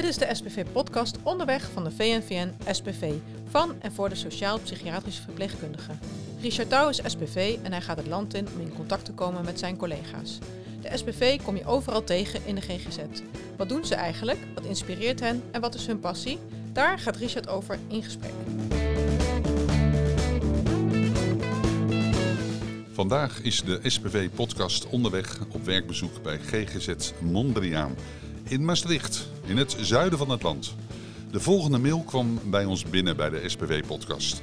Dit is de SPV-podcast onderweg van de VNVN SPV van en voor de sociaal-psychiatrische verpleegkundigen. Richard Touw is SPV en hij gaat het land in om in contact te komen met zijn collega's. De SPV kom je overal tegen in de GGZ. Wat doen ze eigenlijk? Wat inspireert hen en wat is hun passie? Daar gaat Richard over in gesprek. Vandaag is de SPV-podcast onderweg op werkbezoek bij GGZ Mondriaan in Maastricht, in het zuiden van het land. De volgende mail kwam bij ons binnen bij de SPV-podcast.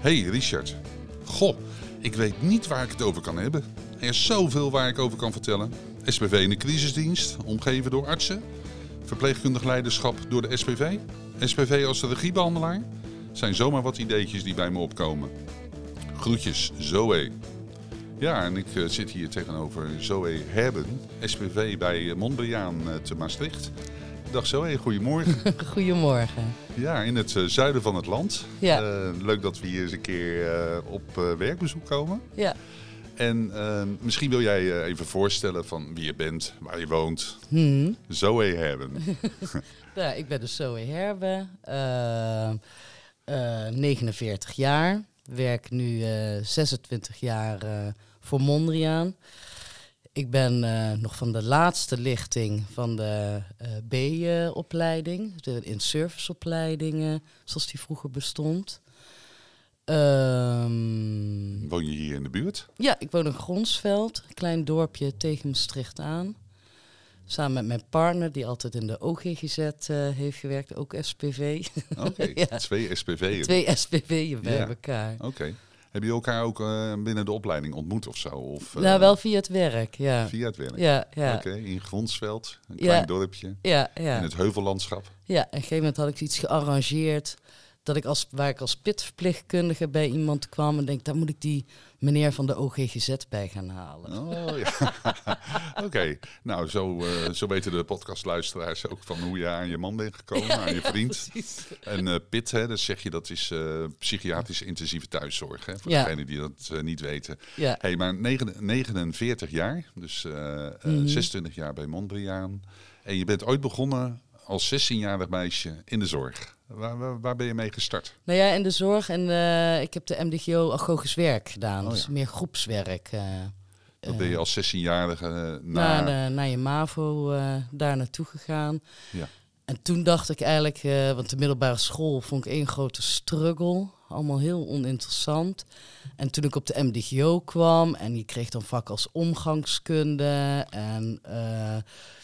Hey Richard, goh, ik weet niet waar ik het over kan hebben. Er is zoveel waar ik over kan vertellen. SPV in de crisisdienst, omgeven door artsen. Verpleegkundig leiderschap door de SPV. SPV als de regiebehandelaar. Zijn zomaar wat ideetjes die bij me opkomen. Groetjes, Zoe. Ja, en ik uh, zit hier tegenover Zoe Herben, SPV bij Mondriaan uh, te Maastricht. Dag Zoe, goedemorgen. goedemorgen. Ja, in het uh, zuiden van het land. Ja. leuk dat we hier eens een keer op werkbezoek komen. Ja. En misschien wil jij even voorstellen van wie je bent, waar je woont. Hmm. Zoe Herben. ja, ik ben dus Zoe Herben, 49 jaar. Werk nu 26 jaar voor Mondriaan. Ik ben uh, nog van de laatste lichting van de B-opleiding, de in-serviceopleiding, zoals die vroeger bestond. Um, woon je hier in de buurt? Ja, ik woon in Gronsveld, een klein dorpje tegen Maastricht aan. Samen met mijn partner, die altijd in de OGGZ uh, heeft gewerkt, ook SPV. Oké, okay. ja. twee SPV'en. Twee SPV'en bij ja. elkaar. Oké. Okay. Heb je elkaar ook uh, binnen de opleiding ontmoet of zo? Of, uh, nou, wel via het werk, ja. Via het werk? Ja, ja. Oké, okay, in Gronsveld, een klein ja. dorpje. Ja, ja. In het heuvellandschap. Ja, en op een gegeven moment had ik iets gearrangeerd dat ik als, waar ik als pitverpleegkundige bij iemand kwam en denk, daar moet ik die meneer van de OGGZ bij gaan halen. Oh ja, oké. Okay. Nou, zo, uh, zo weten de podcastluisteraars ook van hoe je aan je man bent gekomen, ja, aan je vriend. Ja, en uh, PIT, hè, dus zeg je dat is uh, psychiatrische intensieve thuiszorg, hè, voor degenen die dat niet weten. Ja. Hey, maar 9, 49 jaar, dus mm -hmm. 26 jaar bij Mondriaan. En je bent ooit begonnen als 16-jarig meisje in de zorg. Waar, waar, waar, ben je mee gestart? Nou ja, in de zorg. En uh, ik heb de MDGO agogisch werk gedaan. Oh, dus meer groepswerk. Uh, ben je als 16-jarige naar... Naar, naar je MAVO daar naartoe gegaan. Ja. En toen dacht ik eigenlijk, uh, want de middelbare school vond ik één grote struggle. Allemaal heel oninteressant. En toen ik op de MDGO kwam en je kreeg dan vakken als omgangskunde en uh,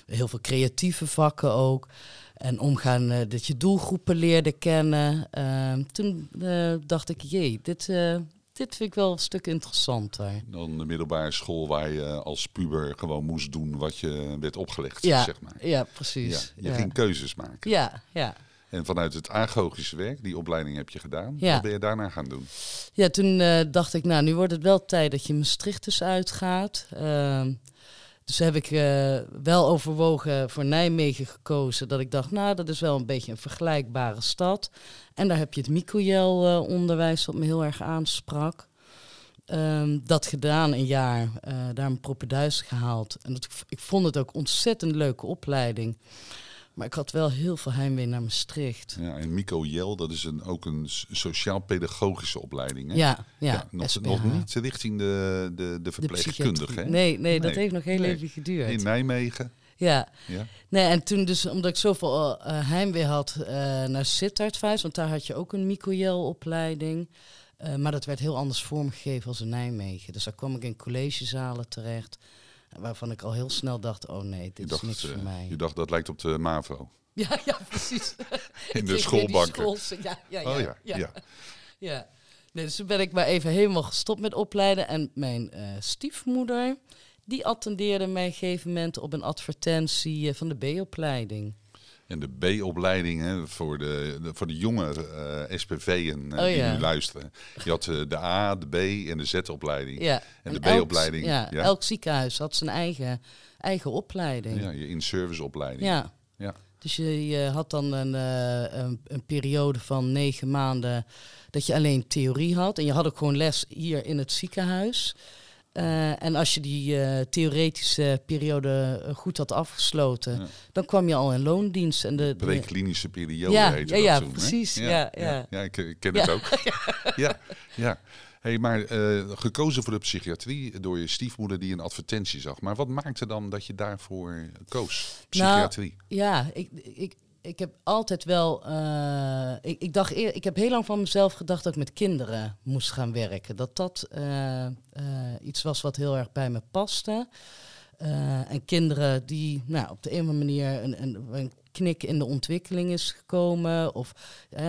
heel veel creatieve vakken ook. En omgaan uh, dat je doelgroepen leerde kennen. Uh, toen uh, dacht ik, jee, dit, dit vind ik wel een stuk interessanter. Dan de middelbare school waar je als puber gewoon moest doen wat je werd opgelegd, ja, zeg maar. Ja, precies. Ja, je ja. ging keuzes maken. Ja, ja. En vanuit het agogische werk, die opleiding heb je gedaan. Ja. Wat ben je daarna gaan doen? Ja, toen dacht ik, nou, nu wordt het wel tijd dat je Maastricht dus uitgaat. Ehm, dus heb ik uh, wel overwogen voor Nijmegen gekozen. Dat ik dacht, nou, dat is wel een beetje een vergelijkbare stad. En daar heb je het Micoel-onderwijs wat me heel erg aansprak. Um, dat gedaan een jaar, uh, daar een propeduis gehaald. En dat, ik vond het ook ontzettend leuke opleiding. Maar ik had wel heel veel heimwee naar Maastricht. Ja, en Mico Jel, dat is een, ook een sociaal-pedagogische opleiding. Hè? Ja, ja, ja nog, nog, niet richting de, de, de verpleegkundige. Nee, nee, nee, dat heeft nog heel nee. even geduurd. In Nijmegen. Ja. ja. Nee, en toen dus, omdat ik zoveel uh, heimwee had uh, naar Sittardwijs, want daar had je ook een Mico Jel-opleiding. Uh, maar dat werd heel anders vormgegeven als in Nijmegen. Dus daar kwam ik in collegezalen terecht. Waarvan ik al heel snel dacht, oh nee, dit dacht, is niks voor mij. Je dacht, dat lijkt op de MAVO. Ja, ja, precies. In de schoolbanken. Ja, ja, ja, oh ja, ja. ja. Nee, dus toen ben ik maar even helemaal gestopt met opleiden. En mijn uh, stiefmoeder, die attendeerde mij op een gegeven moment op een advertentie uh, van de B-opleiding. En de B-opleiding voor de, de, voor de jonge uh, SPV'en uh, oh, die ja. nu luisteren. Je had uh, de A, de B en de Z-opleiding. Ja. En, en de B-opleiding. Ja, ja, elk ziekenhuis had zijn eigen, eigen opleiding. Ja, je in-service opleiding. Ja. ja. Dus je, je had dan een, een, een, periode van negen maanden dat je alleen theorie had. En je had ook gewoon les hier in het ziekenhuis. Eh, en als je die eh, theoretische periode eh, goed had afgesloten, Ja. dan kwam je al in loondienst. En de, Preklinische periode Ja, heette ja, dat ja, hè? precies. Ja, ja. ja. ik, ik ken het ook. ja, ja. Hey, maar gekozen voor de psychiatrie door je stiefmoeder die een advertentie zag. Maar wat maakte dan dat je daarvoor koos? Psychiatrie. Ja, ik, ik, ik heb altijd wel. eh, ik, ik dacht eer, ik heb heel lang van mezelf gedacht dat ik met kinderen moest gaan werken. Dat dat eh, eh, iets was wat heel erg bij me paste. En kinderen die nou, op de een of andere manier een, een, een knik in de ontwikkeling is gekomen. Of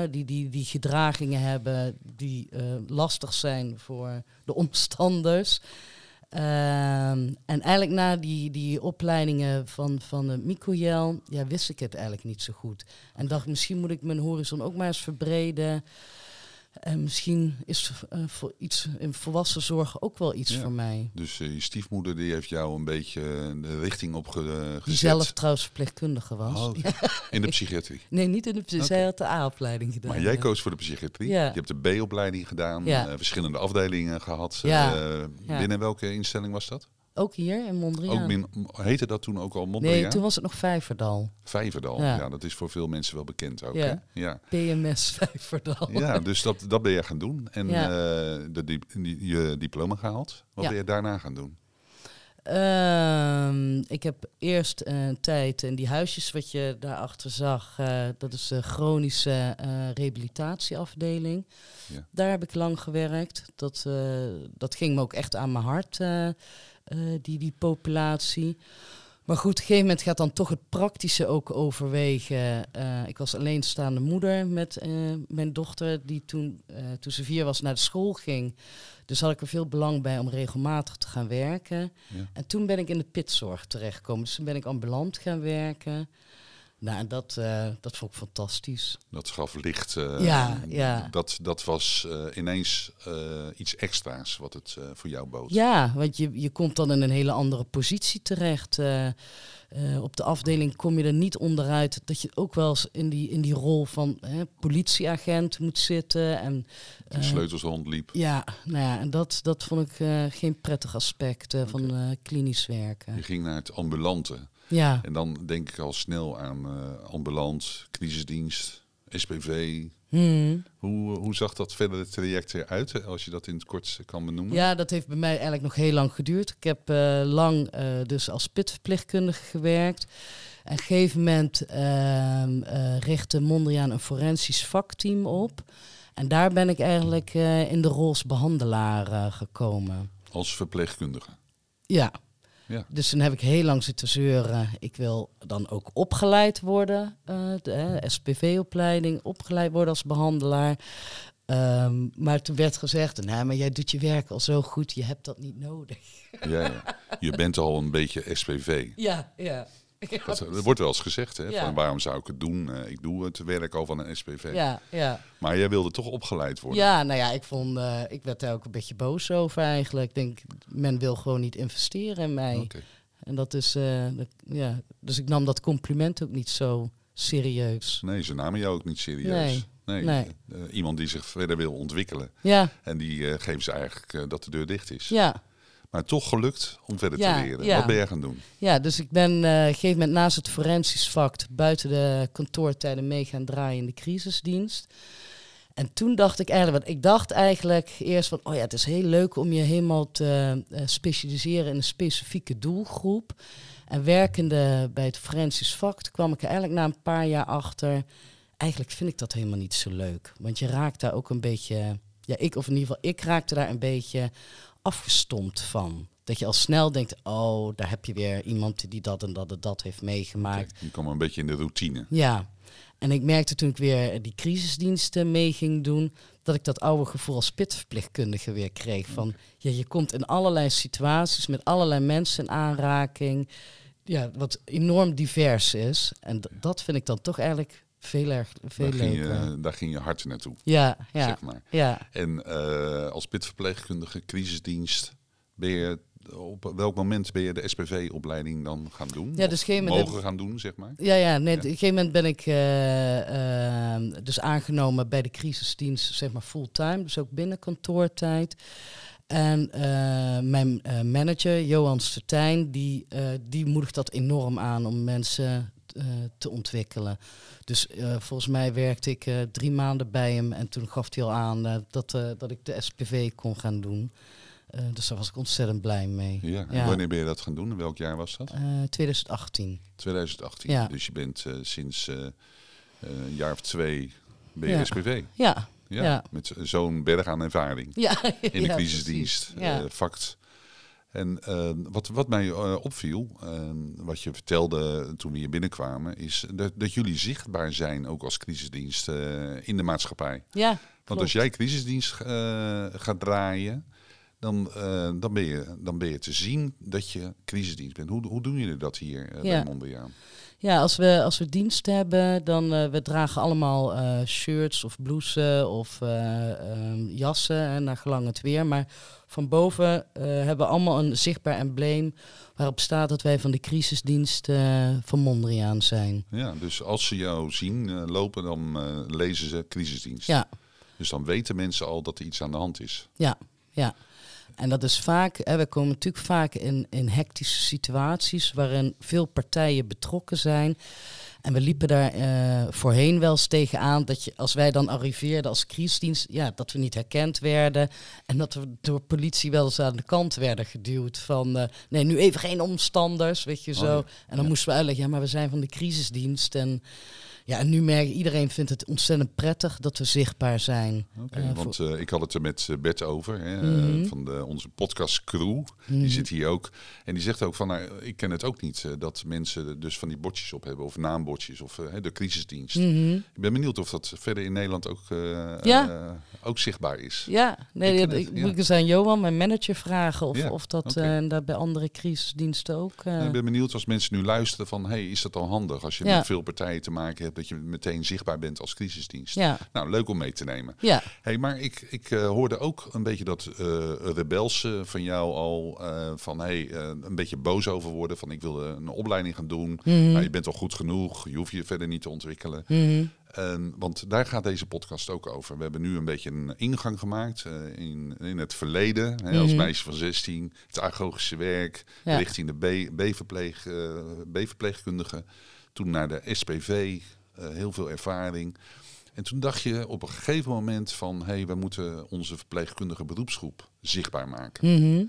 die, die, die gedragingen hebben die lastig zijn voor de omstanders. Ehm, en eigenlijk na die, die opleidingen van, van de ja, wist ik het eigenlijk niet zo goed. En dacht, misschien moet ik mijn horizon ook maar eens verbreden. En misschien is eh, voor iets in volwassenzorg ook wel iets Ja. voor mij. Dus eh, je stiefmoeder die heeft jou een beetje de richting op ge- Die gezet. zelf trouwens verpleegkundige was. Oh. In de psychiatrie. Nee, niet in de Zij had de A-opleiding gedaan. Maar jij ja. koos voor de psychiatrie. Ja. Je hebt de B-opleiding gedaan, eh, verschillende afdelingen gehad. Eh. Binnen welke instelling was dat? Ook hier in Mondriaan. Ook min, heette dat toen ook al Mondriaan? nee, toen was het nog Vijverdal. Vijverdal. Ja. Ja. dat is voor veel mensen wel bekend ook. Ja. Hè? Ja. PMS Vijverdal. ja, dus dat, dat ben je gaan doen. En Ja. eh, de, die, die- je diploma gehaald. Wat ben je daarna gaan doen? Ehm, ik heb eerst een tijd in die huisjes wat je daarachter zag. eh, dat is de chronische eh, rehabilitatieafdeling. Ja. Daar heb ik lang gewerkt. Dat, eh, dat ging me ook echt aan mijn hart, eh, eh, die, die populatie. Maar goed, op een gegeven moment gaat dan toch het praktische ook overwegen. Eh, ik was alleenstaande moeder met eh, mijn dochter, die toen, eh, toen ze vier was naar de school ging. Dus had ik er veel belang bij om regelmatig te gaan werken. Ja. En toen ben ik in de pitzorg terechtgekomen. Dus toen ben ik ambulant gaan werken. Nou, en dat, eh, dat vond ik fantastisch. Dat gaf licht. eh, Ja, ja. Dat, dat was eh, ineens iets extra's wat het voor jou bood. Ja, want je, je komt dan in een hele andere positie terecht. Op de afdeling kom je er niet onderuit dat je ook wel eens in die, in die rol van hè, politieagent moet zitten. En, De eh, sleutels rondliep. ja, nou ja, en dat, dat vond ik geen prettig aspect van klinisch werken. Je ging naar het ambulante. Ja, En dan denk ik al snel aan eh ambulant, crisisdienst, SPV. Hmm. Hoe, hoe zag dat verder het traject eruit, eh, als je dat in het kort kan benoemen? Ja, dat heeft bij mij eigenlijk nog heel lang geduurd. Ik heb eh, lang eh, dus als pitverpleegkundige gewerkt. En op een gegeven moment ehm, eh, richtte Mondriaan een forensisch vakteam op. En daar ben ik eigenlijk eh, in de rol als behandelaar eh, gekomen. Als verpleegkundige. Ja. Ja. Dus toen heb ik heel lang zitten zeuren. Ik wil dan ook opgeleid worden, eh, de SPV-opleiding, opgeleid worden als behandelaar. Ehm, maar toen werd gezegd, nou, maar jij doet je werk al zo goed, je hebt dat niet nodig. Ja, ja. Je bent al een beetje SPV. Ja, ja. Dat, dat wordt wel eens gezegd, hè? Ja. Van waarom zou ik het doen? Eh, ik doe het werk al van een SPV. Ja, ja. Maar jij wilde toch opgeleid worden? ja, nou ja, ik, vond, eh, ik werd daar ook een beetje boos over eigenlijk. Ik denk, men wil gewoon niet investeren in mij. En dat is, eh, dat- ja. Dus ik nam dat compliment ook niet zo serieus. Nee, ze namen jou ook niet serieus. Nee. Nee. Eh, iemand die zich verder wil ontwikkelen. Ja, En die eh, geven ze eigenlijk eh, dat de deur dicht is. ja. Maar toch gelukt om verder Ja, te leren. ja. Wat ben jij gaan doen? Ja, dus ik ben eh, op een gegeven moment naast het forensisch vak buiten de kantoortijden mee gaan draaien in de crisisdienst. En toen dacht ik eigenlijk, want ik dacht eigenlijk eerst van, oh ja, het is heel leuk om je helemaal te eh, specialiseren in een specifieke doelgroep. En werkende bij het forensisch vak toen kwam ik er eigenlijk na een paar jaar achter, eigenlijk vind ik dat helemaal niet zo leuk. Want je raakt daar ook een beetje, ja, ik of in ieder geval, ik raakte daar een beetje afgestompt van. Dat je al snel denkt, oh, daar heb je weer iemand die dat en dat en dat heeft meegemaakt. Je kwam een beetje in de routine. Ja, en ik merkte toen ik weer die crisisdiensten mee ging doen, dat ik dat oude gevoel als pitverpleegkundige weer kreeg. Van, ja, je komt in allerlei situaties met allerlei mensen in aanraking, ja, wat enorm divers is. En dat vind ik dan toch eigenlijk veel, erg, veel Daar ging, je, daar ging je hart naartoe, Ja, ja, zeg maar. ja. En eh, als pitverpleegkundige, crisisdienst, ben je op welk moment ben je de SPV-opleiding dan gaan doen? Ja, dus gegeven moment mogen gaan doen, zeg maar? Ja, ja, nee, Ja. op een gegeven moment ben ik eh, eh, dus aangenomen bij de crisisdienst, zeg maar fulltime, dus ook binnen kantoortijd. En mijn manager, Johan Stertijn, die, die moedigt dat enorm aan om mensen te ontwikkelen. Dus eh, volgens mij werkte ik eh, drie maanden bij hem en toen gaf hij al aan eh, dat, eh, dat ik de SPV kon gaan doen. Eh, dus daar was ik ontzettend blij mee. Ja. En Ja. wanneer ben je dat gaan doen? In welk jaar was dat? Eh, 2018. 2018. Ja. Dus je bent eh, sinds eh, eh, een jaar of twee je Ja. SPV. Ja, Ja, Ja. met zo'n berg aan ervaring ja. in de ja, crisisdienst, eh, fact. En eh, wat, wat mij eh, opviel, eh, wat je vertelde toen we hier binnenkwamen, is dat, dat jullie zichtbaar zijn ook als crisisdienst eh, in de maatschappij. ja, Want klopt. als jij crisisdienst eh, gaat draaien, dan, dan, ben je, dan ben je te zien dat je crisisdienst bent. Hoe, hoe doen jullie dat hier eh, bij Ja. Mondriaan? Ja, als we, als we dienst hebben, dan uh, we dragen allemaal uh, shirts of blouses of uh, um, jassen, en naar gelang het weer. Maar van boven uh, hebben we allemaal een zichtbaar embleem waarop staat dat wij van de crisisdienst uh, van Mondriaan zijn. Ja, dus als ze jou zien uh, lopen, dan lezen ze crisisdienst. Ja. Dus dan weten mensen al dat er iets aan de hand is. Ja, ja. En dat is vaak, hè, we komen natuurlijk vaak in, in hectische situaties waarin veel partijen betrokken zijn. En we liepen daar uh, voorheen wel eens tegenaan dat je, als wij dan arriveerden als crisisdienst, ja, dat we niet herkend werden. En dat we door politie wel eens aan de kant werden geduwd van, uh, nee, nu even geen omstanders, weet je zo. Oh, ja. En dan ja. moesten we uitleggen, ja, maar we zijn van de crisisdienst. En ja, en nu merk iedereen vindt het ontzettend prettig dat we zichtbaar zijn. Okay, uh, want uh, ik had het er met Bert over, hè, mm -hmm. van de, onze podcast crew. Mm -hmm. Die zit hier ook. En die zegt ook van, nou, ik ken het ook niet, dat mensen dus van die bordjes op hebben. Of naambordjes, of de crisisdienst. Mm -hmm. Ik ben benieuwd of dat verder in Nederland ook, ja. ook zichtbaar is. Ja, nee, ik, moet ik eens aan Johan, mijn manager, vragen of, ja. of dat okay. uh, bij andere crisisdiensten ook... Nou, ik ben benieuwd als mensen nu luisteren van, hey, is dat al handig als je met veel partijen te maken hebt? Dat je meteen zichtbaar bent als crisisdienst. Ja. Nou, leuk om mee te nemen. Ja. Hey, maar ik, ik uh, hoorde ook een beetje dat uh, rebels van jou al uh, van hey, een beetje boos over worden. Van ik wil een opleiding gaan doen. Mm -hmm. nou, je bent al goed genoeg. Je hoeft je verder niet te ontwikkelen. Mm -hmm. Want daar gaat deze podcast ook over. We hebben nu een beetje een ingang gemaakt in, in het verleden. Hè, als mm -hmm. meisje van 16, het agogische werk, ja. richting de B-verpleeg, B-verpleegkundige. Toen naar de SPV, heel veel ervaring. En toen dacht je op een gegeven moment van... hé, hey, we moeten onze verpleegkundige beroepsgroep zichtbaar maken. Mm -hmm.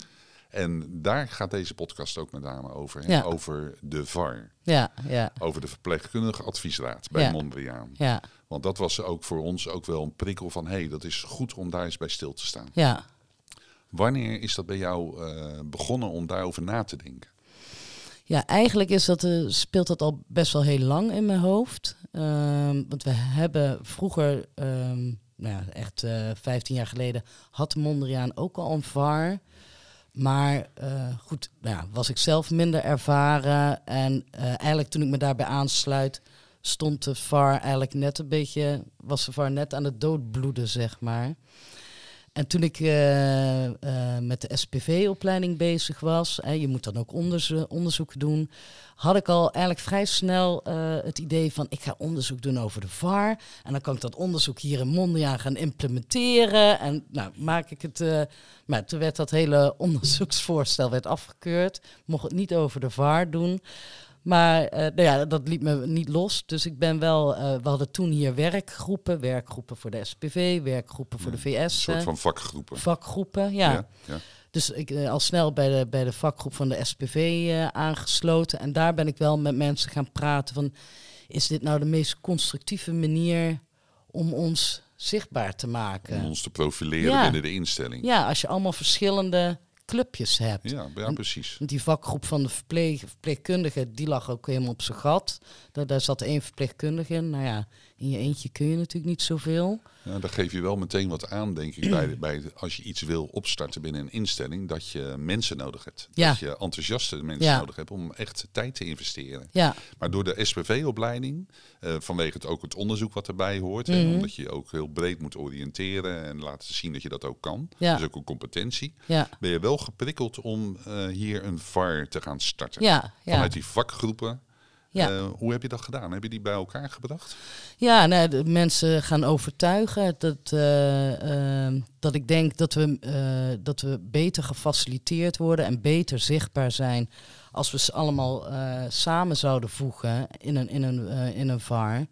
En daar gaat deze podcast ook met name over. Ja. Over de VAR. Ja, ja. Over de verpleegkundige adviesraad bij. Mondriaan. Ja. Want dat was ook voor ons ook wel een prikkel van... hé, hey, dat is goed om daar eens bij stil te staan. Ja. Wanneer is dat bij jou uh, begonnen om daarover na te denken? Ja, eigenlijk is dat, uh, speelt dat al best wel heel lang in mijn hoofd. Um, want we hebben vroeger, um, nou ja, echt uh, 15 jaar geleden, had Mondriaan ook al een VAR. Maar uh, goed, nou ja, was ik zelf minder ervaren. En eigenlijk toen ik me daarbij aansluit, stond de VAR eigenlijk net een beetje, was de VAR net aan het doodbloeden, zeg maar. En toen ik uh, uh, met de SPV-opleiding bezig was, hè, je moet dan ook onderzo onderzoek doen, had ik al eigenlijk vrij snel uh, het idee van ik ga onderzoek doen over de VAR. En dan kan ik dat onderzoek hier in Mondriaan gaan implementeren. En nou maak ik het. maar toen werd dat hele onderzoeksvoorstel werd afgekeurd. Mocht het niet over de VAR doen. Maar uh, nou ja, dat liet me niet los. Dus ik ben wel. Uh, we hadden toen hier werkgroepen. Werkgroepen voor de SPV, werkgroepen voor de VS. Een soort van vakgroepen. Vakgroepen, ja. ja, ja. Dus ik uh, al snel bij de, bij de vakgroep van de SPV aangesloten. En daar ben ik wel met mensen gaan praten van... is dit nou de meest constructieve manier om ons zichtbaar te maken? Om ons te profileren binnen de instelling. Ja, als je allemaal verschillende clubjes hebt. Ja, ja precies. En die vakgroep van de verpleeg, verpleegkundigen, die lag ook helemaal op zijn gat. Daar, daar zat één verpleegkundige in. Nou ja, in je eentje kun je natuurlijk niet zoveel. Ja, daar geef je wel meteen wat aan, denk ik, bij, bij als je iets wil opstarten binnen een instelling, dat je mensen nodig hebt. Ja. Dat je enthousiaste mensen ja. nodig hebt om echt tijd te investeren. Ja. Maar door de SPV-opleiding, uh, vanwege het ook het onderzoek wat erbij hoort, mm -hmm. en omdat je ook heel breed moet oriënteren en laten zien dat je dat ook kan, ja. dus ook een competentie, ja. ben je wel geprikkeld om uh, hier een VAR te gaan starten. Ja. Vanuit die vakgroepen Ja. Eh, hoe heb je dat gedaan? Heb je die bij elkaar gebracht? Ja, nou, de mensen gaan overtuigen dat, eh, ehm, dat ik denk dat we, eh, dat we beter gefaciliteerd worden en beter zichtbaar zijn als we ze allemaal samen zouden voegen in een, in een, in een VAR.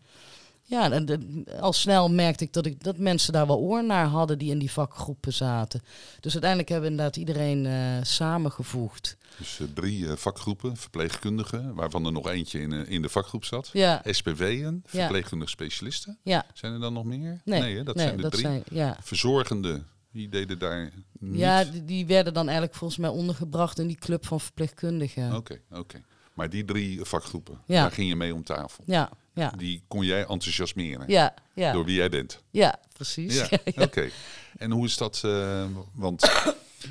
Ja, en de- al snel merkte ik dat, ik dat mensen daar wel oor naar hadden die in die vakgroepen zaten. Dus uiteindelijk hebben we inderdaad iedereen eh, samengevoegd. Dus eh, drie eh, vakgroepen, verpleegkundigen, waarvan er nog eentje in, in de vakgroep zat. Ja, SPW'en, verpleegkundige specialisten. ja. Zijn er dan nog meer? Nee, hè, dat nee, zijn de dat drie. zijn, ja. Verzorgenden, die deden daar niet. Ja, die, die werden dan eigenlijk volgens mij ondergebracht in die club van verpleegkundigen. Oké, oké. Maar die drie vakgroepen, Ja. daar ging je mee om tafel. Ja, ja, Die kon jij enthousiasmeren ja, ja. door wie jij bent. Ja, precies. Ja, oké. En hoe is dat? eh, want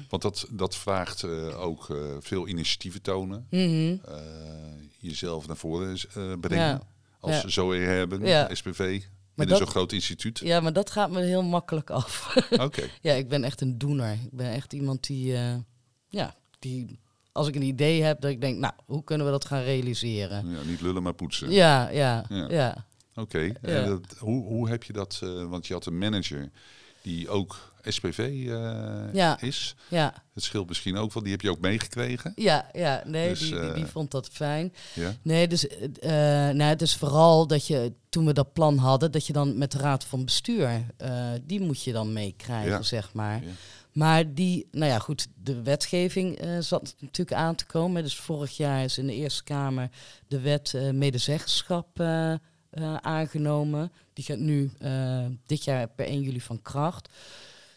want dat, dat vraagt eh, ook eh, veel initiatieven tonen. Mhm. jezelf naar voren brengen. Als zo hebben. SPV, binnen dat- zo'n groot instituut. Ja, maar dat gaat me heel makkelijk af. Oké, ja, ik ben echt een doener. Ik ben echt iemand die, ja, die, als ik een idee heb, dat ik denk, nou, hoe kunnen we dat gaan realiseren? ja, niet lullen maar poetsen. Ja, ja, Ja. ja. Oké, Ja. hoe, hoe heb je dat? eh, want je had een manager die ook SPV eh, Ja. is. Ja, Het scheelt misschien ook wel, die heb je ook meegekregen. ja, ja. Nee, Dus, die, die, die eh, vond dat fijn. Ja, Nee, dus, eh nou, het is vooral dat je, toen we dat plan hadden, dat je dan met de raad van bestuur, die moet je dan meekrijgen, Ja. zeg maar. Maar die, nou ja, goed, de wetgeving eh, zat natuurlijk aan te komen. Dus vorig jaar is in de Eerste Kamer de wet eh, medezeggenschap eh, aangenomen. Die gaat nu dit jaar per 1 juli van kracht.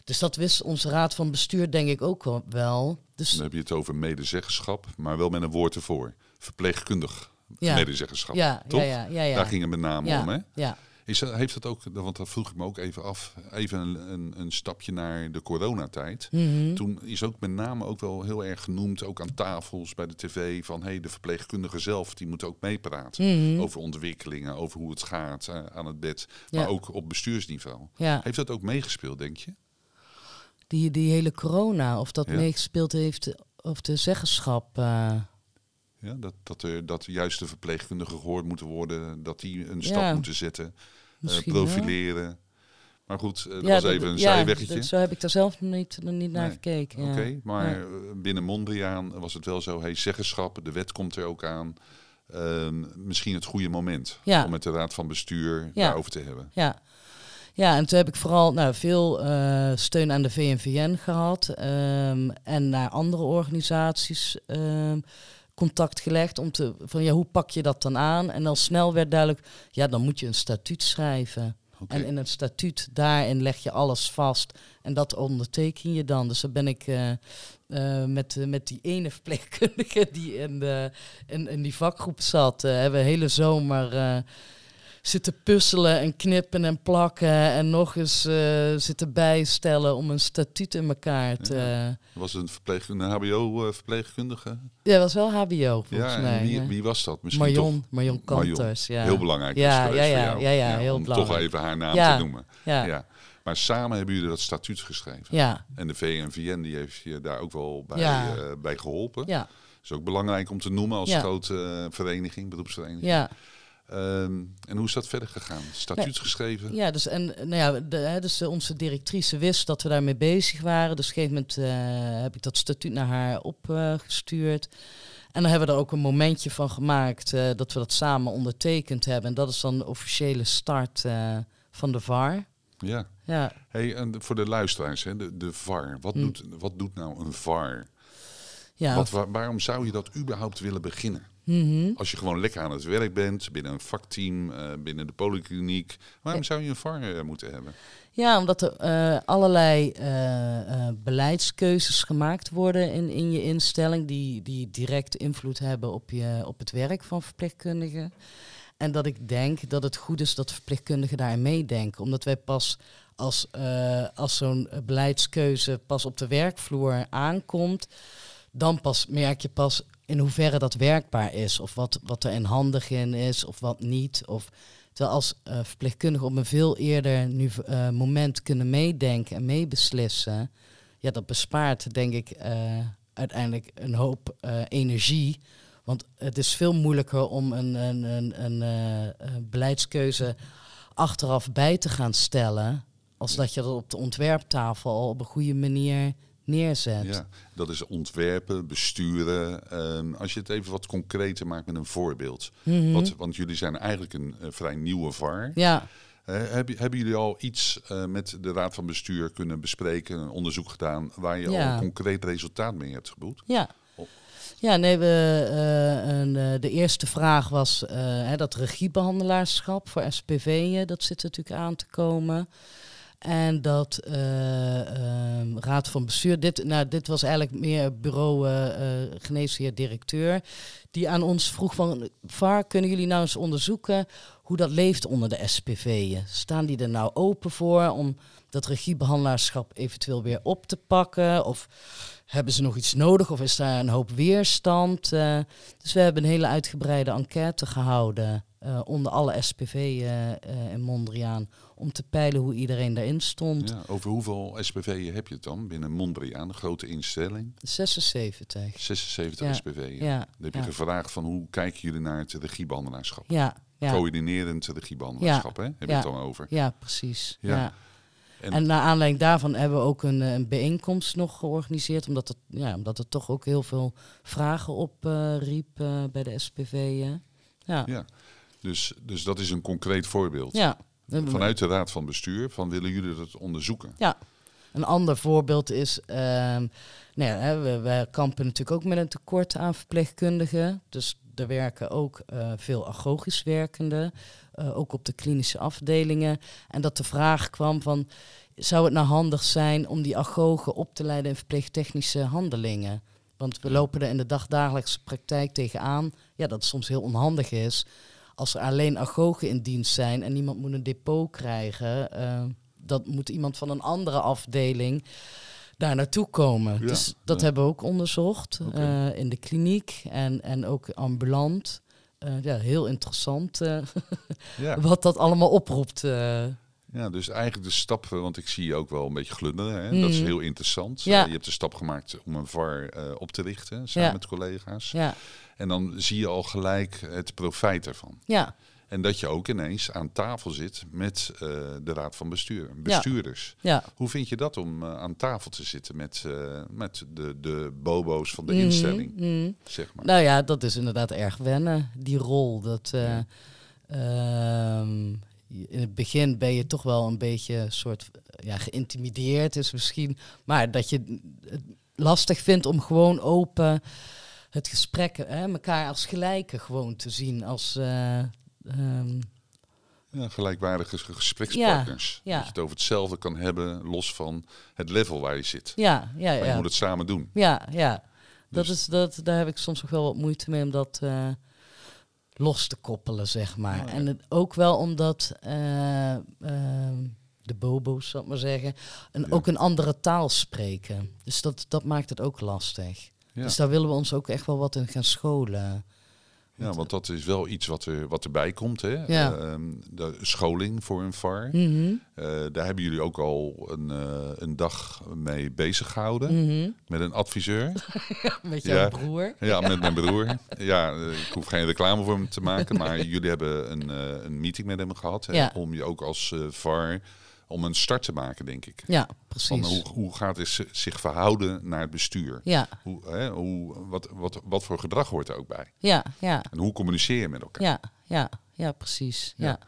Dus dat wist onze raad van bestuur denk ik ook wel-. Dus dan heb je het over medezeggenschap, maar wel met een woord ervoor. Verpleegkundig Ja. medezeggenschap. ja, toch? ja, ja, ja, ja. Daar ging het met name om, hè? ja. Is dat, heeft dat ook, want dat vroeg ik me ook even af, even een, een, een stapje naar de coronatijd. Mhm. Toen is ook met name ook wel heel erg genoemd, ook aan tafels bij de tv, van hey, de verpleegkundige zelf, die moet ook meepraten. Mhm. Over ontwikkelingen, over hoe het gaat eh, aan het bed, Ja. maar ook op bestuursniveau. ja. Heeft dat ook meegespeeld, denk je? Die, die hele corona, of dat Ja. meegespeeld heeft, of de zeggenschap. eh, Ja, dat, dat, er, dat juist de verpleegkundigen gehoord moeten worden, dat die een stap moeten zetten, eh, wel. profileren. Maar goed, eh, dat Ja, was even een ja, zijweggetje. dat- zo heb ik daar zelf nog niet, niet naar gekeken. ja. Oké, maar binnen Mondriaan was het wel zo, hey, zeggenschap, de wet komt er ook aan. Ehm, misschien het goede moment om met de raad van bestuur daarover te hebben. Ja. ja, en toen heb ik vooral nou, veel eh, steun aan de VNVN gehad ehm, en naar andere organisaties ehm, contact gelegd om te van ja, hoe pak je dat dan aan? En dan snel werd duidelijk, ja, dan moet je een statuut schrijven. En in het statuut daarin leg je alles vast en dat onderteken je dan. Dus dan ben ik eh, eh, met, eh, met die ene verpleegkundige die in, de, in, in die vakgroep zat, hebben we hele zomer zitten puzzelen en knippen en plakken en nog eens eh, zitten bijstellen om een statuut in elkaar te... Was het een, verpleegkundige, HBO-verpleegkundige? Ja, was wel HBO volgens Ja, mij. wie, wie was dat? Misschien Marion, toch Marion Kanters. Ja. heel belangrijk Ja, ja, ja, ja, ja, heel om belangrijk. toch even haar naam te noemen. Ja. Maar samen hebben jullie dat statuut geschreven. ja, En de VNVN die heeft je daar ook wel bij, Ja. eh, bij geholpen. ja, Dat is ook belangrijk om te noemen als Ja. grote eh, vereniging, beroepsvereniging. ja. Ehm, en hoe is dat verder gegaan? Statuut geschreven? Ja, dus, en, nou ja, de, hè, dus eh, onze directrice wist dat we daarmee bezig waren. Dus op een gegeven moment eh, heb ik dat statuut naar haar opgestuurd. en dan hebben we er ook een momentje van gemaakt eh, dat we dat samen ondertekend hebben. En dat is dan de officiële start van de VAR. Ja. Ja, Hey, en voor de luisteraars, hè, de, de VAR. Wat, Hm. doet, wat doet nou een VAR? ja. Wat, waar- waarom zou je dat überhaupt willen beginnen? Mhm. Als je gewoon lekker aan het werk bent, binnen een vakteam, eh, binnen de polykliniek. Waarom zou je een VAR eh, moeten hebben? Ja, omdat er eh, allerlei beleidskeuzes gemaakt worden in, in je instelling die, die direct invloed hebben op, je, op het werk van verpleegkundigen. En dat ik denk dat het goed is dat verpleegkundigen daarin meedenken. Omdat wij pas als, als zo'n beleidskeuze pas op de werkvloer aankomt, dan pas merk je pas in hoeverre dat werkbaar is. Of wat, wat er in handig in is, of wat niet. Of, terwijl als eh verpleegkundigen op een veel eerder nu, eh, moment kunnen meedenken en meebeslissen, ja, dat bespaart denk ik eh, uiteindelijk een hoop energie Want het is veel moeilijker om een, een, een, een, een beleidskeuze achteraf bij te gaan stellen. Als dat je dat op de ontwerptafel al op een goede manier neerzet. Ja, dat is ontwerpen, besturen. Ehm, als je het even wat concreter maakt met een voorbeeld. Mhm. Wat, want jullie zijn eigenlijk een eh, vrij nieuwe VAR. Ja, Eh, hebben, hebben jullie al iets eh, met de Raad van Bestuur kunnen bespreken, een onderzoek gedaan, waar je al een concreet resultaat mee hebt geboekt? ja. Ja, nee, we, een, de eerste vraag was hè, dat regiebehandelaarschap voor SPV, eh, dat zit natuurlijk aan te komen. En dat eh, ehm, Raad van Bestuur, dit, nou, dit was eigenlijk meer bureau eh eh, geneesheer-directeur, die aan ons vroeg van, VAR, kunnen jullie nou eens onderzoeken hoe dat leeft onder de SPV'en? Staan die er nou open voor om dat regiebehandelaarschap eventueel weer op te pakken? Of hebben ze nog iets nodig of is daar een hoop weerstand? Dus we hebben een hele uitgebreide enquête gehouden eh, onder alle SPV in Mondriaan om te peilen hoe iedereen daarin stond. Ja, over hoeveel SPV'en heb je het dan binnen Mondriaan, een grote instelling? 76. 76 Ja, SPV'en. Ja, Dan heb je gevraagd van hoe kijken jullie naar het regiebehandelaarschap? ja, Coördinerend regiebehandelaarschap, hè? Heb je het dan over? ja, precies. Ja. En- En, naar aanleiding daarvan hebben we ook een, eh, een bijeenkomst nog georganiseerd, omdat het, ja, omdat het toch ook heel veel vragen opriep riep eh, bij de SPV'en. Ja. Ja. Dus, dus dat is een concreet voorbeeld. ja. Vanuit de Raad van Bestuur, van willen jullie dat onderzoeken? Ja. Een ander voorbeeld is, ehm nou ja, hè, we, we kampen natuurlijk ook met een tekort aan verpleegkundigen. Dus er werken ook eh, veel agogisch werkenden, eh, ook op de klinische afdelingen. En dat de vraag kwam van, zou het nou handig zijn om die agogen op te leiden in verpleegtechnische handelingen? Want we lopen er in de dagdagelijkse praktijk tegenaan, ja, dat het soms heel onhandig is. Als er alleen agogen in dienst zijn en niemand moet een depot krijgen, eh, dat moet iemand van een andere afdeling daar naartoe komen. Ja, dus dat ja. hebben we ook onderzocht eh, in de kliniek en, en ook ambulant. Eh, ja, heel interessant Ja. wat dat allemaal oproept. ja, dus eigenlijk de stap, eh, want ik zie je ook wel een beetje glunderen. Hè? Dat is Mhm. heel interessant. Ja. Je hebt de stap gemaakt om een VAR op te richten, samen Ja. met collega's. ja, En dan zie je al gelijk het profijt ervan. ja, En dat je ook ineens aan tafel zit met eh, de Raad van Bestuur, bestuurders. ja. Hoe vind je dat om eh, aan tafel te zitten met, eh, met de, de bobo's van de Mhm, instelling, mhm. zeg maar? Nou ja, dat is inderdaad erg wennen, die rol. Dat, eh, Ja. ehm, in het begin ben je toch wel een beetje soort ja, geïntimideerd is misschien. Maar dat je het lastig vindt om gewoon open het gesprek, hè, elkaar als gelijken gewoon te zien. Als, ehm, Ja, gelijkwaardige ges- gesprekspartners. Ja, ja. Dat je het over hetzelfde kan hebben, los van het level waar je zit. ja, ja, Maar je moet het samen doen. Ja, ja. Dat Dus- is, dat, daar heb ik soms nog wel wat moeite mee om dat eh, los te koppelen, zeg maar. Oh. En het, ook wel omdat eh, ehm, de bobo's, zal ik maar zeggen, Ja. ook een andere taal spreken. Dus dat, dat maakt het ook lastig. Ja. Dus daar willen we ons ook echt wel wat in gaan scholen. Ja, want dat is wel iets wat, er, wat erbij komt. Hè? Ja. Ehm, de scholing voor een VAR. Mhm, Eh, daar hebben jullie ook al een, eh, een dag mee bezig gehouden. mhm. Met een adviseur. Met jouw Ja. broer. Ja, met mijn broer. Ja, eh, ik hoef geen reclame voor hem te maken. Maar jullie hebben een, een meeting met hem gehad. Hè? Ja. Om je ook als VAR om een start te maken, denk ik. Ja, Van precies. hoe, hoe gaat het zi- zich verhouden naar het bestuur? Ja, Hoe, hè, hoe, wat, wat, wat voor gedrag hoort er ook bij? ja, ja, En hoe communiceer je met elkaar? ja, ja, ja, precies. Ja. Ja.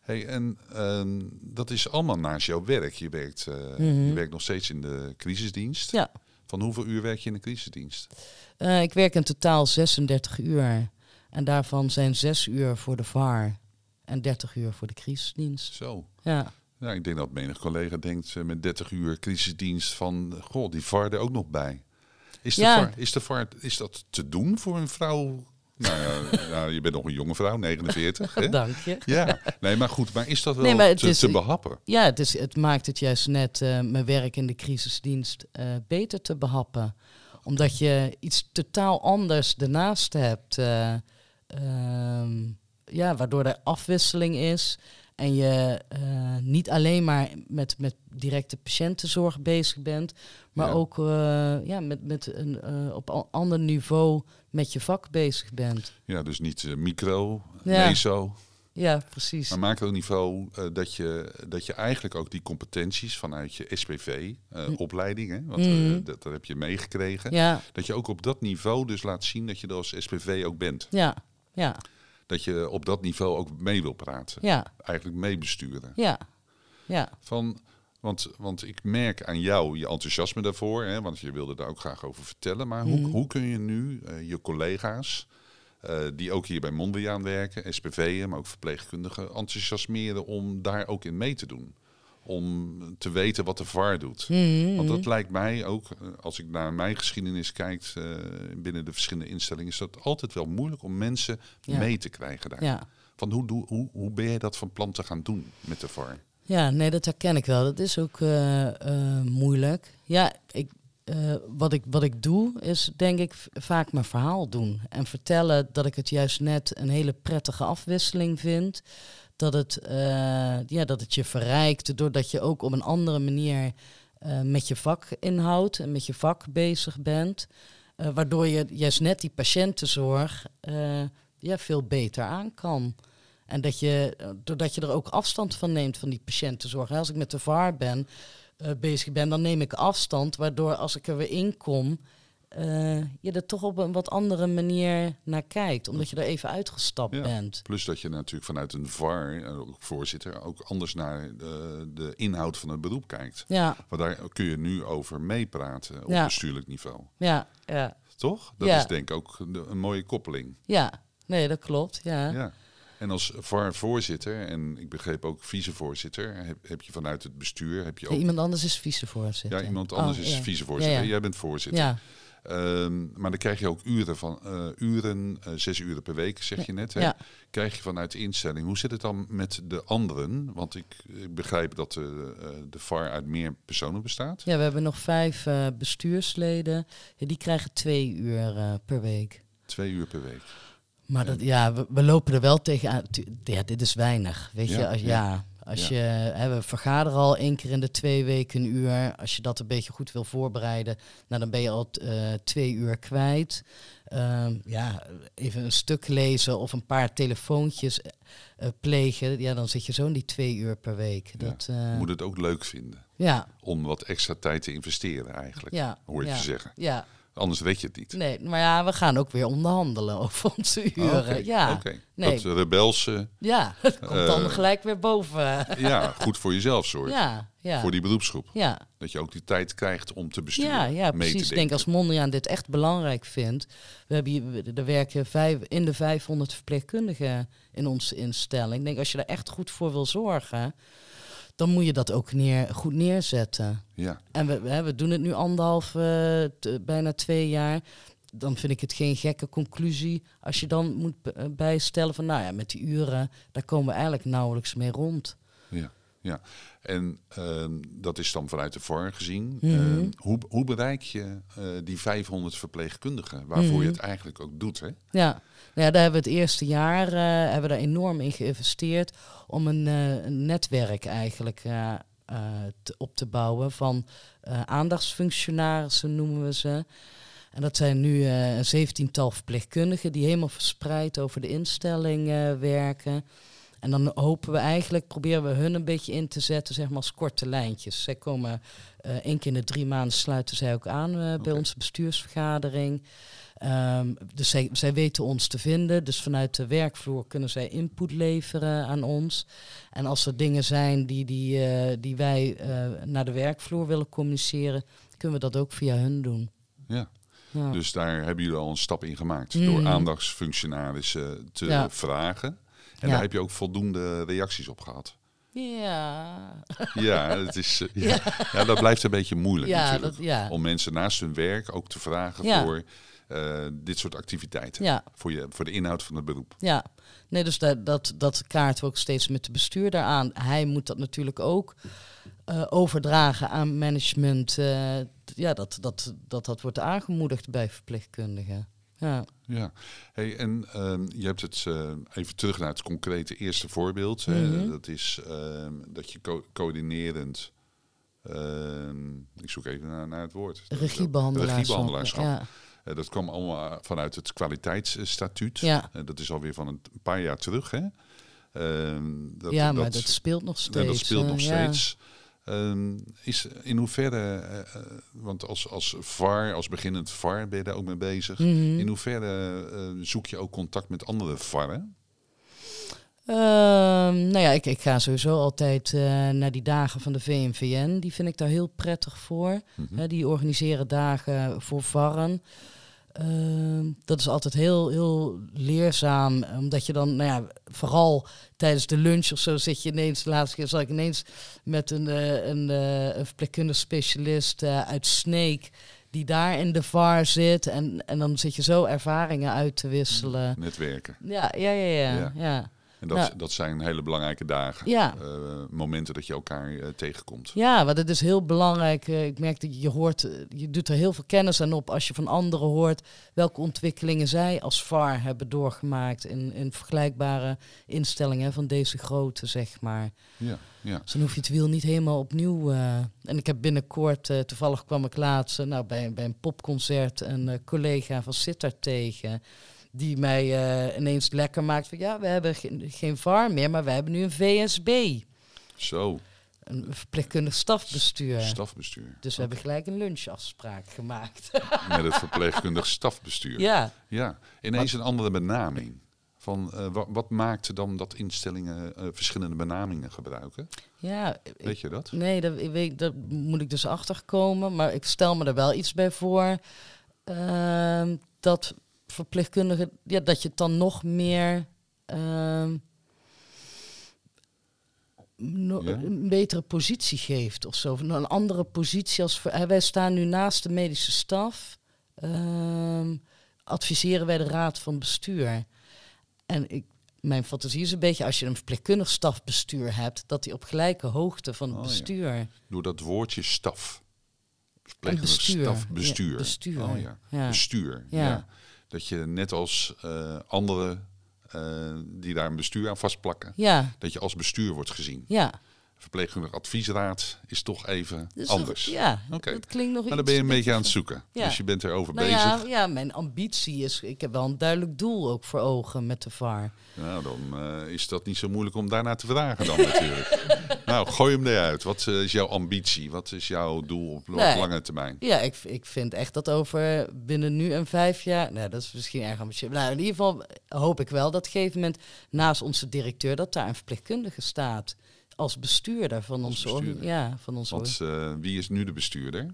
Hey, en ehm, dat is allemaal naast jouw werk. Je werkt, eh, Mhm. je werkt nog steeds in de crisisdienst. Ja. Van hoeveel uur werk je in de crisisdienst? Eh, ik werk in totaal 36 uur. En daarvan zijn 6 uur voor de VAR en 30 uur voor de crisisdienst. Zo. Ja, Ja, ik denk dat menig collega denkt eh, met 30 uur crisisdienst van, goh, die VAR er ook nog bij. Is de, Ja. VAR, is de VAR, is dat te doen voor een vrouw? Nou ja, ja, je bent nog een jonge vrouw, 49. Hè? dank je. Ja, nee, maar goed, maar is dat wel Nee, maar het te, is- te behappen? Ja, het, is, het maakt het juist net eh, mijn werk in de crisisdienst eh, beter te behappen. Omdat je iets totaal anders ernaast hebt. eh, ehm, ja, waardoor er afwisseling is. En je eh, niet alleen maar met, met directe patiëntenzorg bezig bent, maar Ja. ook eh, ja, met, met een eh, op een ander niveau met je vak bezig bent. Ja, dus niet micro, Ja. meso, Ja, precies. maar macroniveau. dat, je, dat je eigenlijk ook die competenties vanuit je SPV-opleiding, hè, want Mhm. dat, dat heb je meegekregen. Ja, Dat je ook op dat niveau dus laat zien dat je er als SPV ook bent. ja, ja, Dat je op dat niveau ook mee wil praten. ja, Eigenlijk meebesturen. ja, ja, Van, want, want ik merk aan jou je enthousiasme daarvoor, hè, want je wilde daar ook graag over vertellen. Maar hoe, Mhm. hoe kun je nu eh, je collega's, eh, die ook hier bij Mondriaan werken, SPV'en, maar ook verpleegkundigen, enthousiasmeren om daar ook in mee te doen? Om te weten wat de VAR doet. Mhm, Want dat lijkt mij ook, eh, als ik naar mijn geschiedenis kijk eh, binnen de verschillende instellingen, is dat altijd wel moeilijk om mensen Ja. mee te krijgen daar. ja. Van hoe, doe, hoe, hoe ben je dat van plan te gaan doen met de VAR? Ja, nee, dat herken ik wel. Dat is ook eh, moeilijk. Ja, ik, wat, ik, wat ik doe is denk ik vaak mijn verhaal doen. En vertellen dat ik het juist net een hele prettige afwisseling vind. Dat het, eh, ja, dat het je verrijkt doordat je ook op een andere manier eh, met je vakinhoud en met je vak bezig bent. Eh, waardoor je juist net die patiëntenzorg ja, veel beter aan kan. En dat je, doordat je er ook afstand van neemt van die patiëntenzorg. Als ik met de VAR ben, bezig ben, dan neem ik afstand. Waardoor als ik er weer in kom, eh, je er toch op een wat andere manier naar kijkt. Omdat je er even uitgestapt Ja. bent. Plus dat je natuurlijk vanuit een VAR, eh, ook voorzitter, ook anders naar de, de inhoud van het beroep kijkt. Ja, Want daar kun je nu over meepraten op Ja. bestuurlijk niveau. ja, ja, Toch? Dat Ja. is denk ik ook een mooie koppeling. ja. Nee, dat klopt. Ja. Ja. En als VAR-voorzitter, en ik begreep ook vicevoorzitter, heb, heb je vanuit het bestuur, heb je Ja, ook... iemand anders is vicevoorzitter. Ja, iemand anders Oh, is vicevoorzitter. Jij bent voorzitter. Ja, Ehm, maar dan krijg je ook uren van eh, uren, eh, zes uren per week, zeg je net. Hè? ja. Krijg je vanuit de instelling. Hoe zit het dan met de anderen? Want ik, ik begrijp dat de, eh, de VAR uit meer personen bestaat. ja, we hebben nog vijf bestuursleden. Ja, die krijgen twee uur per week. Twee uur per week. Maar dat, ja, we, we lopen er wel tegenaan. Ja, dit is weinig. Weet Ja, je, als, ja. Als Ja. je, hè, we vergaderen al één keer in de twee weken een uur. Als je dat een beetje goed wil voorbereiden, nou, dan ben je al eh, twee uur kwijt. Ehm, ja, even een stuk lezen of een paar telefoontjes eh, eh, plegen. Ja, dan zit je zo in die twee uur per week. Ja. Dat, Je moet het ook leuk vinden. ja, Om wat extra tijd te investeren eigenlijk. ja, Hoor je te zeggen. Ja, Anders weet je het niet. nee, maar ja, we gaan ook weer onderhandelen over onze uren. Oké, Ja, nee. Dat rebelse, ja, het komt dan Eh, gelijk weer boven. ja, goed voor jezelf zorgt. Ja, ja. Voor die beroepsgroep. ja. Dat je ook die tijd krijgt om te besturen. Ja, ja, mee precies. Ik denk als Mondriaan dit echt belangrijk vindt. We hebben hier, er werken vijf, in de 500 verpleegkundigen in onze instelling. Ik denk als je daar echt goed voor wil zorgen, dan moet je dat ook neer, goed neerzetten. Ja, En we, we, doen het nu anderhalf, eh, bijna twee jaar. Dan vind ik het geen gekke conclusie als je dan moet eh, bijstellen van, nou ja, met die uren, daar komen we eigenlijk nauwelijks mee rond. ja, ja. En ehm, dat is dan vanuit de VAR gezien. Mhm. Ehm, hoe, hoe bereik je eh, die 500 verpleegkundigen? Waarvoor Mhm. je het eigenlijk ook doet, hè? Ja, ja daar hebben we het eerste jaar eh, hebben we daar enorm in geïnvesteerd om een, eh, een netwerk eigenlijk te- op te bouwen van aandachtsfunctionarissen noemen we ze. En dat zijn nu een zeventiental verpleegkundigen die helemaal verspreid over de instelling werken. En dan hopen we eigenlijk, proberen we hun een beetje in te zetten, zeg maar als korte lijntjes. Zij komen eh één keer in de drie maanden sluiten zij ook aan eh, bij onze bestuursvergadering. Ehm, dus zij, zij weten ons te vinden. Dus vanuit de werkvloer kunnen zij input leveren aan ons. En als er dingen zijn die, die, eh, die wij naar de werkvloer willen communiceren, kunnen we dat ook via hun doen. Ja. Ja. Dus daar hebben jullie al een stap in gemaakt. Mhm. Door aandachtsfunctionarissen te Ja. vragen. En Ja. daar heb je ook voldoende reacties op gehad. ja, Ja, het is, ja. ja. dat blijft een beetje moeilijk natuurlijk. dat. Om mensen naast hun werk ook te vragen voor eh, dit soort activiteiten. ja. Voor, je, voor de inhoud van het beroep. Ja, nee, dus dat, dat, dat kaarten we ook steeds met de bestuurder aan. Hij moet dat natuurlijk ook eh, overdragen aan management. eh, ja, dat, dat, dat dat wordt aangemoedigd bij verpleegkundigen. Ja. Ja, hey, en ehm, je hebt het eh, even terug naar het concrete eerste voorbeeld. hè. Mhm. Dat is ehm, dat je co- coördinerend. ehm, ik zoek even naar, naar het woord. Regiebehandelaarschap. Regiebehandelaarschap. Ja. Eh, dat kwam allemaal vanuit het kwaliteitsstatuut. Ja. Eh, dat is alweer van een paar jaar terug. Hè? Ehm, dat, ja, maar dat, speelt nog steeds. dat speelt eh, nog ja. Ehm, is in hoeverre, eh, eh, want als, als VAR, als beginnend VAR ben je daar ook mee bezig. Mhm. In hoeverre eh, zoek je ook contact met andere VAR'en? Ehm, nou ja, ik, ik ga sowieso altijd naar die dagen van de VNVN. Die vind ik daar heel prettig voor. Mhm. Die organiseren dagen voor varren. Ehm, dat is altijd heel, heel leerzaam. Omdat je dan, nou ja, vooral tijdens de lunch of zo zit je ineens, de laatste keer zat ik ineens met een, eh, een, eh, een verpleegkundig specialist eh, uit Sneek. Die daar in de VAR zit. En, en dan zit je zo ervaringen uit te wisselen. Netwerken. Ja, ja, ja, ja. Ja. ja. En dat, Nou. dat zijn hele belangrijke dagen. Ja. Eh, momenten dat je elkaar eh, tegenkomt. Ja, want het is heel belangrijk. eh, Ik merk dat je- hoort, je doet er heel veel kennis aan op als je van anderen hoort welke ontwikkelingen zij als VAR hebben doorgemaakt in, in vergelijkbare instellingen van deze grootte, zeg maar. Ja, ja. Dus dan hoef je het wiel niet helemaal opnieuw. en ik heb binnenkort, toevallig kwam ik laatst nou, bij, bij een popconcert een collega van Sittard tegen. Die mij eh, ineens lekker maakt van ja, we hebben geen, geen VAR meer, maar we hebben nu een VSB. Zo, Een verpleegkundig stafbestuur. stafbestuur. Dus we hebben gelijk een lunchafspraak gemaakt. Met het verpleegkundig stafbestuur. ja. Ja, ineens een andere benaming. Van, eh, wat, wat maakt dan dat instellingen eh, verschillende benamingen gebruiken? ja, ik- Weet je dat? nee, dat, ik weet, dat moet ik dus achterkomen. Maar ik stel me er wel iets bij voor. ehm, dat verpleegkundigen, ja, dat je het dan nog meer. ehm, no- Ja? een betere positie geeft of zo. Een andere positie als wij staan nu naast de medische staf. ehm, adviseren wij de raad van bestuur. En ik, mijn fantasie is een beetje als je een verpleegkundig stafbestuur hebt, dat die op gelijke hoogte van het Oh, ja. bestuur. Door dat woordje staf. Verpleegkundig bestuur. staf, bestuur. Ja, bestuur. Oh ja, Ja. bestuur. Ja. Dat je net als eh anderen eh, die daar een bestuur aan vastplakken, Ja, dat je als bestuur wordt gezien. ja. Verpleegkundig adviesraad is toch even Dus anders. Ja, Oké. dat klinkt nog Maar dan iets ben je een beetje aan het zoeken. Ja. Dus je bent erover Nou bezig. ja, ja, mijn ambitie is, ik heb wel een duidelijk doel ook voor ogen met de VAR. Nou, dan eh, is dat niet zo moeilijk om daarna te vragen dan natuurlijk. nou, gooi hem eruit. Wat eh, is jouw ambitie? Wat is jouw doel op Nee. lange termijn? Ja, ik, ik vind echt dat over binnen nu en vijf jaar, nou dat is misschien erg ambitieus. Nou, in ieder geval hoop ik wel dat op een gegeven moment naast onze directeur dat daar een verpleegkundige staat als bestuurder van Als orga- bestuurder. Ja, van onze Want eh, wie is nu de bestuurder?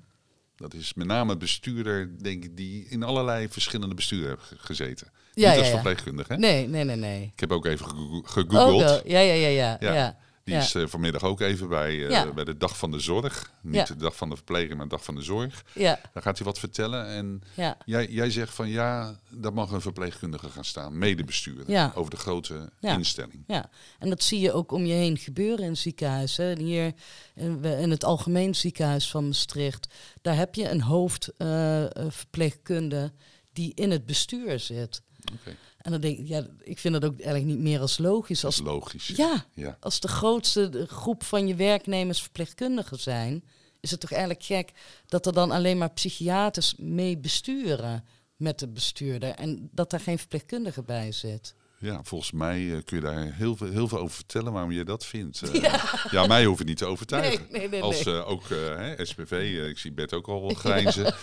Dat is met name bestuurder, denk ik, die in allerlei verschillende besturen heeft ge- gezeten. Ja, Niet ja, als verpleegkundige. hè? Nee, nee, nee, nee. Ik heb ook even gegoogeld. ja, ja, ja. Ja. ja. Die Ja. is eh, vanmiddag ook even bij, eh, Ja. bij de Dag van de Zorg. Niet Ja. de Dag van de Verpleging, maar de Dag van de Zorg. Ja, Daar gaat hij wat vertellen. En jij, jij zegt van ja, daar mag een verpleegkundige gaan staan. Medebestuurder. Ja. Over de grote instelling. Ja, en dat zie je ook om je heen gebeuren in ziekenhuizen. Hier in, het algemeen ziekenhuis van Maastricht, daar heb je een hoofdverpleegkunde die in het bestuur zit. Oké, En dan denk ik, ja, ik vind dat ook eigenlijk niet meer als logisch. Als, logisch. ja, ja. als de grootste groep van je werknemers verpleegkundigen zijn, is het toch eigenlijk gek dat er dan alleen maar psychiaters mee besturen met de bestuurder en dat daar geen verpleegkundige bij zit. Ja, volgens mij eh, kun je daar heel veel, heel veel over vertellen waarom je dat vindt. Eh, ja. mij hoeft het niet te overtuigen. Nee, nee, nee, Als eh, ook hè, SPV, ik zie Bert ook al grijnzen.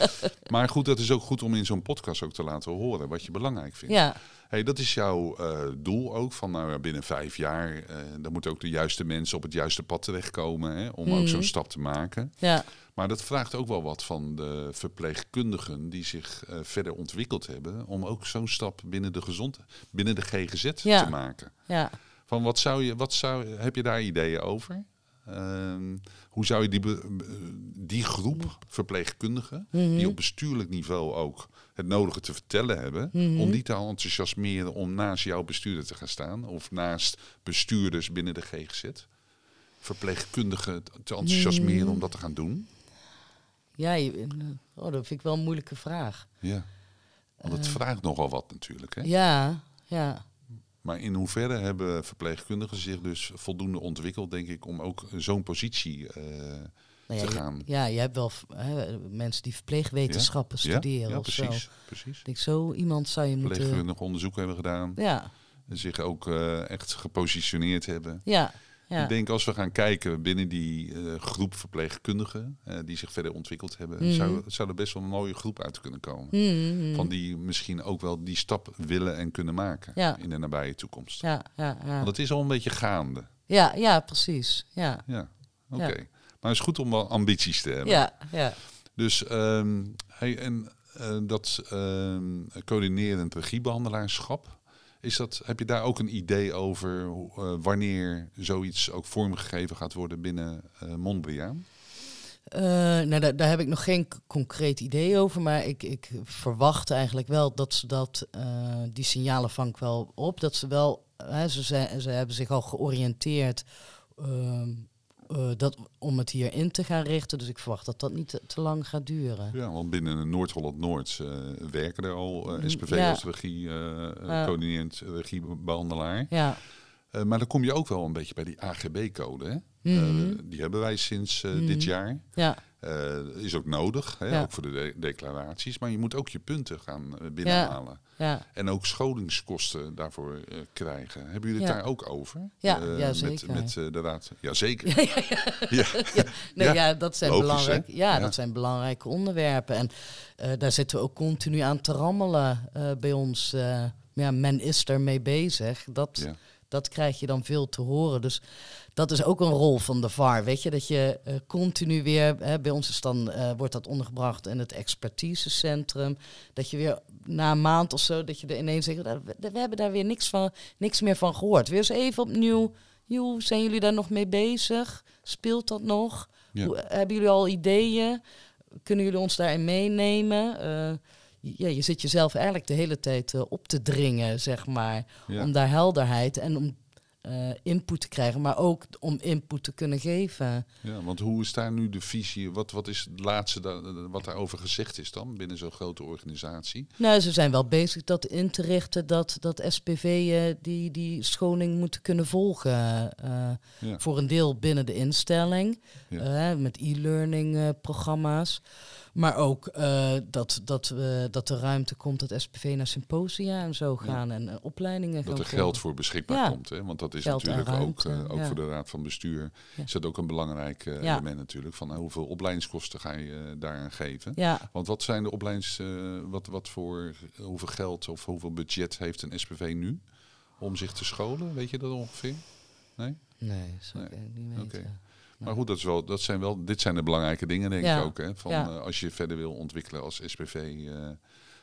Maar goed, dat is ook goed om in zo'n podcast ook te laten horen wat je belangrijk vindt. Ja, Hey, dat is jouw doel ook, van nou, binnen vijf jaar, dan moeten ook de juiste mensen op het juiste pad terechtkomen hè, om ook zo'n stap te maken. ja, Maar dat vraagt ook wel wat van de verpleegkundigen die zich eh, verder ontwikkeld hebben, om ook zo'n stap binnen de gezond, binnen de GGZ Ja. te maken. ja. Van wat zou je, wat zou, heb je daar ideeën over? Ehm, hoe zou je die, die groep verpleegkundigen, Mhm. die op bestuurlijk niveau ook het nodige te vertellen hebben, Mhm. om die te enthousiasmeren om naast jouw bestuurder te gaan staan, of naast bestuurders binnen de GGZ, verpleegkundigen te enthousiasmeren Mhm. om dat te gaan doen? Ja, je- oh, dat vind ik wel een moeilijke vraag. Ja. Want het vraagt nogal wat natuurlijk. Hè? Ja, ja. Maar in hoeverre hebben verpleegkundigen zich dus voldoende ontwikkeld, denk ik, om ook zo'n positie eh, Nou te ja, gaan? Ja, je hebt wel hè, mensen die verpleegwetenschappen studeren ja, of zo. precies. precies. Ik denk, zo iemand zou je moeten... Verpleegkundig onderzoek hebben gedaan. Ja, En zich ook eh, echt gepositioneerd hebben. ja, ja. Ik denk als we gaan kijken binnen die eh, groep verpleegkundigen eh, die zich verder ontwikkeld hebben, Mhm. zou, zou er best wel een mooie groep uit kunnen komen. Mhm. Van die misschien ook wel die stap willen en kunnen maken Ja. in de nabije toekomst. Ja, ja, ja. Want het is al een beetje gaande. ja, ja, precies. Ja, Ja, oké. Maar het is goed om wel ambities te hebben. ja, ja. Dus ehm, hey, en eh, dat ehm, coördinerend regiebehandelaarschap, is dat, heb je daar ook een idee over eh, wanneer zoiets ook vormgegeven gaat worden binnen eh Mondriaan? Eh, nou, daar, daar heb ik nog geen concreet idee over, maar ik, ik verwacht eigenlijk wel dat ze dat, die signalen vang ik wel op, dat ze wel, ze, ze hebben zich al georiënteerd ehm, eh, dat, om het hierin te gaan richten, dus ik verwacht dat dat niet te, te lang gaat duren. Ja, want binnen Noord-Holland-Noord eh, werken er al eh, Mm, SPV ja. als regie, eh eh, coördinerend regiebehandelaar. Ja, Eh, maar dan kom je ook wel een beetje bij die AGB-code. Mhm. Eh, die hebben wij sinds eh, Mhm. dit jaar. ja, is ook nodig, hè? Ja. ook voor de de- declaraties. Maar je moet ook je punten gaan binnenhalen. ja. En ook scholingskosten daarvoor krijgen. Hebben jullie het Ja. daar ook over? Ja, ja, met, zeker. met eh, de raad. Ja, zeker. ja. Nee, Ja, ja, dat zijn logisch, hè? ja, dat zijn belangrijke onderwerpen. En daar zitten we ook continu aan te rammelen bij ons. ja, men is ermee bezig. Dat, Ja. Dat krijg je dan veel te horen. Dus dat is ook een rol van de VAR. Weet je, dat je eh, continu weer, hè, bij ons is dan, eh, wordt dat ondergebracht in het expertisecentrum. Dat je weer na een maand of zo, dat je er ineens zegt, "Nou, we, we hebben daar weer niks, van, niks meer van gehoord. Weer eens even opnieuw, joh, zijn jullie daar nog mee bezig? Speelt dat nog? Ja. Hoe, hebben jullie al ideeën? Kunnen jullie ons daarin meenemen? Eh, ja, je zit jezelf eigenlijk de hele tijd eh, op te dringen, zeg maar. Ja. Om daar helderheid en om eh, input te krijgen, maar ook om input te kunnen geven. Ja, want hoe is daar nu de visie? Wat, wat is het laatste da- wat daarover gezegd is dan binnen zo'n grote organisatie? Nou, ze zijn wel bezig dat in te richten dat, dat SPV eh, die, die scholing moet kunnen volgen. Ja. Voor een deel binnen de instelling, Ja. met e-learning programma's. Maar ook eh, dat, dat, we dat er ruimte komt dat SPV naar symposia en zo gaan en eh, opleidingen Dat er geld voor beschikbaar Ja. komt. Hè? Want dat is Geld natuurlijk ook, ruimte, ook ja. voor de Raad van Bestuur is dat ook een belangrijk element natuurlijk. Van hoeveel opleidingskosten ga je daaraan geven? Want wat zijn de opleidings... wat, wat voor, hoeveel geld of hoeveel budget heeft een SPV nu om zich te scholen? Weet je dat ongeveer? Nee? nee, zou ik Nee. eigenlijk niet weten. Maar goed, dat is wel, dat zijn wel, dit zijn de belangrijke dingen denk Ja. ik ook. Hè? Van, Ja. eh, als je verder wil ontwikkelen als SPV... eh,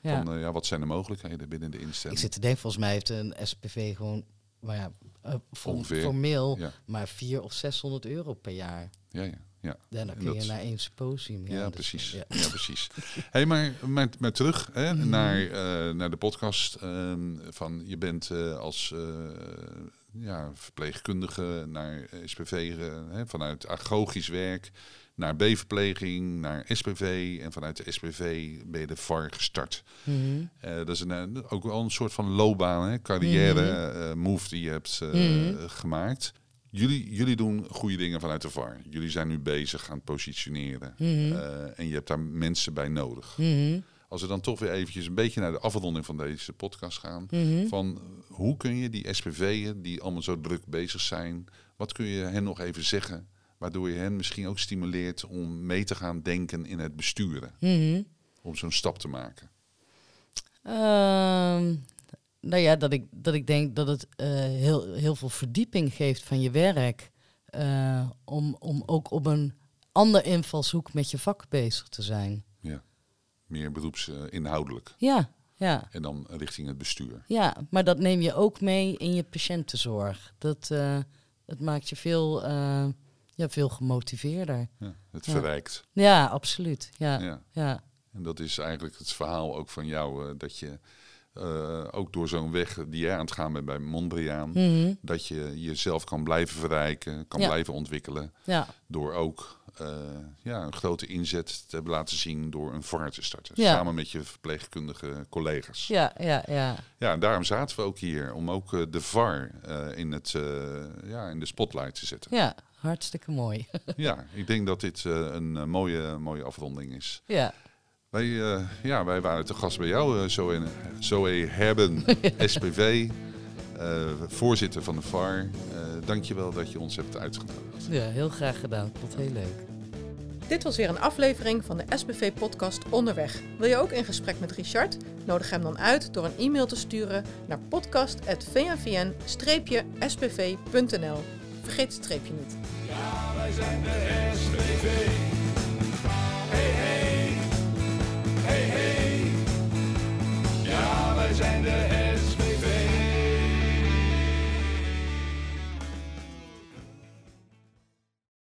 Ja. Van, eh, ja, wat zijn de mogelijkheden binnen de instelling? Ik zit te denken, volgens mij heeft een SPV gewoon, maar ja, eh, formeel Ja, maar 400 of 600 euro per jaar. ja, ja. ja. En dan kun je dat- naar één symposium. Ja, dus, precies. ja. Ja. precies. Hey, maar, maar, maar terug hè, Mhm. naar, eh, naar de podcast. ehm, van je bent eh, als eh, ja, verpleegkundige naar SPV, eh, hè, vanuit agogisch werk naar B-verpleging, naar SPV. En vanuit de SPV ben je de VAR gestart. Mhm. Eh, dat is een, ook wel een soort van loopbaan, hè, carrière Mhm. eh, move die je hebt Mhm. gemaakt. Jullie, jullie doen goede dingen vanuit de VAR. Jullie zijn nu bezig aan het positioneren. En je hebt daar mensen bij nodig. Als we dan toch weer eventjes een beetje naar de afronding van deze podcast gaan. Mhm. Van eh, hoe kun je die SPV'en die allemaal zo druk bezig zijn, wat kun je hen nog even zeggen? Waardoor je hen misschien ook stimuleert om mee te gaan denken in het besturen. Mhm. Om zo'n stap te maken. Ehm, nou ja, dat ik, dat ik denk dat het eh, heel, heel veel verdieping geeft van je werk. eh, om, om ook op een ander invalshoek met je vak bezig te zijn. Meer beroepsinhoudelijk. Ja, ja, En dan richting het bestuur. ja, maar dat neem je ook mee in je patiëntenzorg. Dat, eh, het maakt je veel, eh, ja, veel gemotiveerder. Ja. Het Ja. verrijkt. Ja, absoluut. Ja, Ja. ja. En dat is eigenlijk het verhaal ook van jou. eh, dat je ook door zo'n weg die jij aan het gaan bent bij Mondriaan. Mhm. Dat je jezelf kan blijven verrijken, kan blijven ontwikkelen. ja. Door ook ja, een grote inzet te hebben laten zien door een VAR te starten. Ja. Samen met je verpleegkundige collega's. Ja, ja, ja. Ja, en daarom zaten we ook hier. Om ook eh, de VAR eh, in, het, eh, ja, in de spotlight te zetten. Ja, hartstikke mooi. ja, ik denk dat dit eh, een eh, mooie, mooie afronding is. ja. Wij, eh, ja, wij waren te gast bij jou, uh, Zoe, Zoe Herben, SPV, eh, voorzitter van de VAR. Uh, dankjewel dat je ons hebt uitgenodigd. ja, heel graag gedaan. Vond het heel leuk. Dit was weer een aflevering van de SBV-podcast Onderweg. Wil je ook in gesprek met Richard? Nodig hem dan uit door een e-mail te sturen naar podcast.vnvn-spv.nl. Vergeet het streepje niet. Ja, wij zijn de SBV. Hey, hey. Hey, hey. Ja, wij zijn de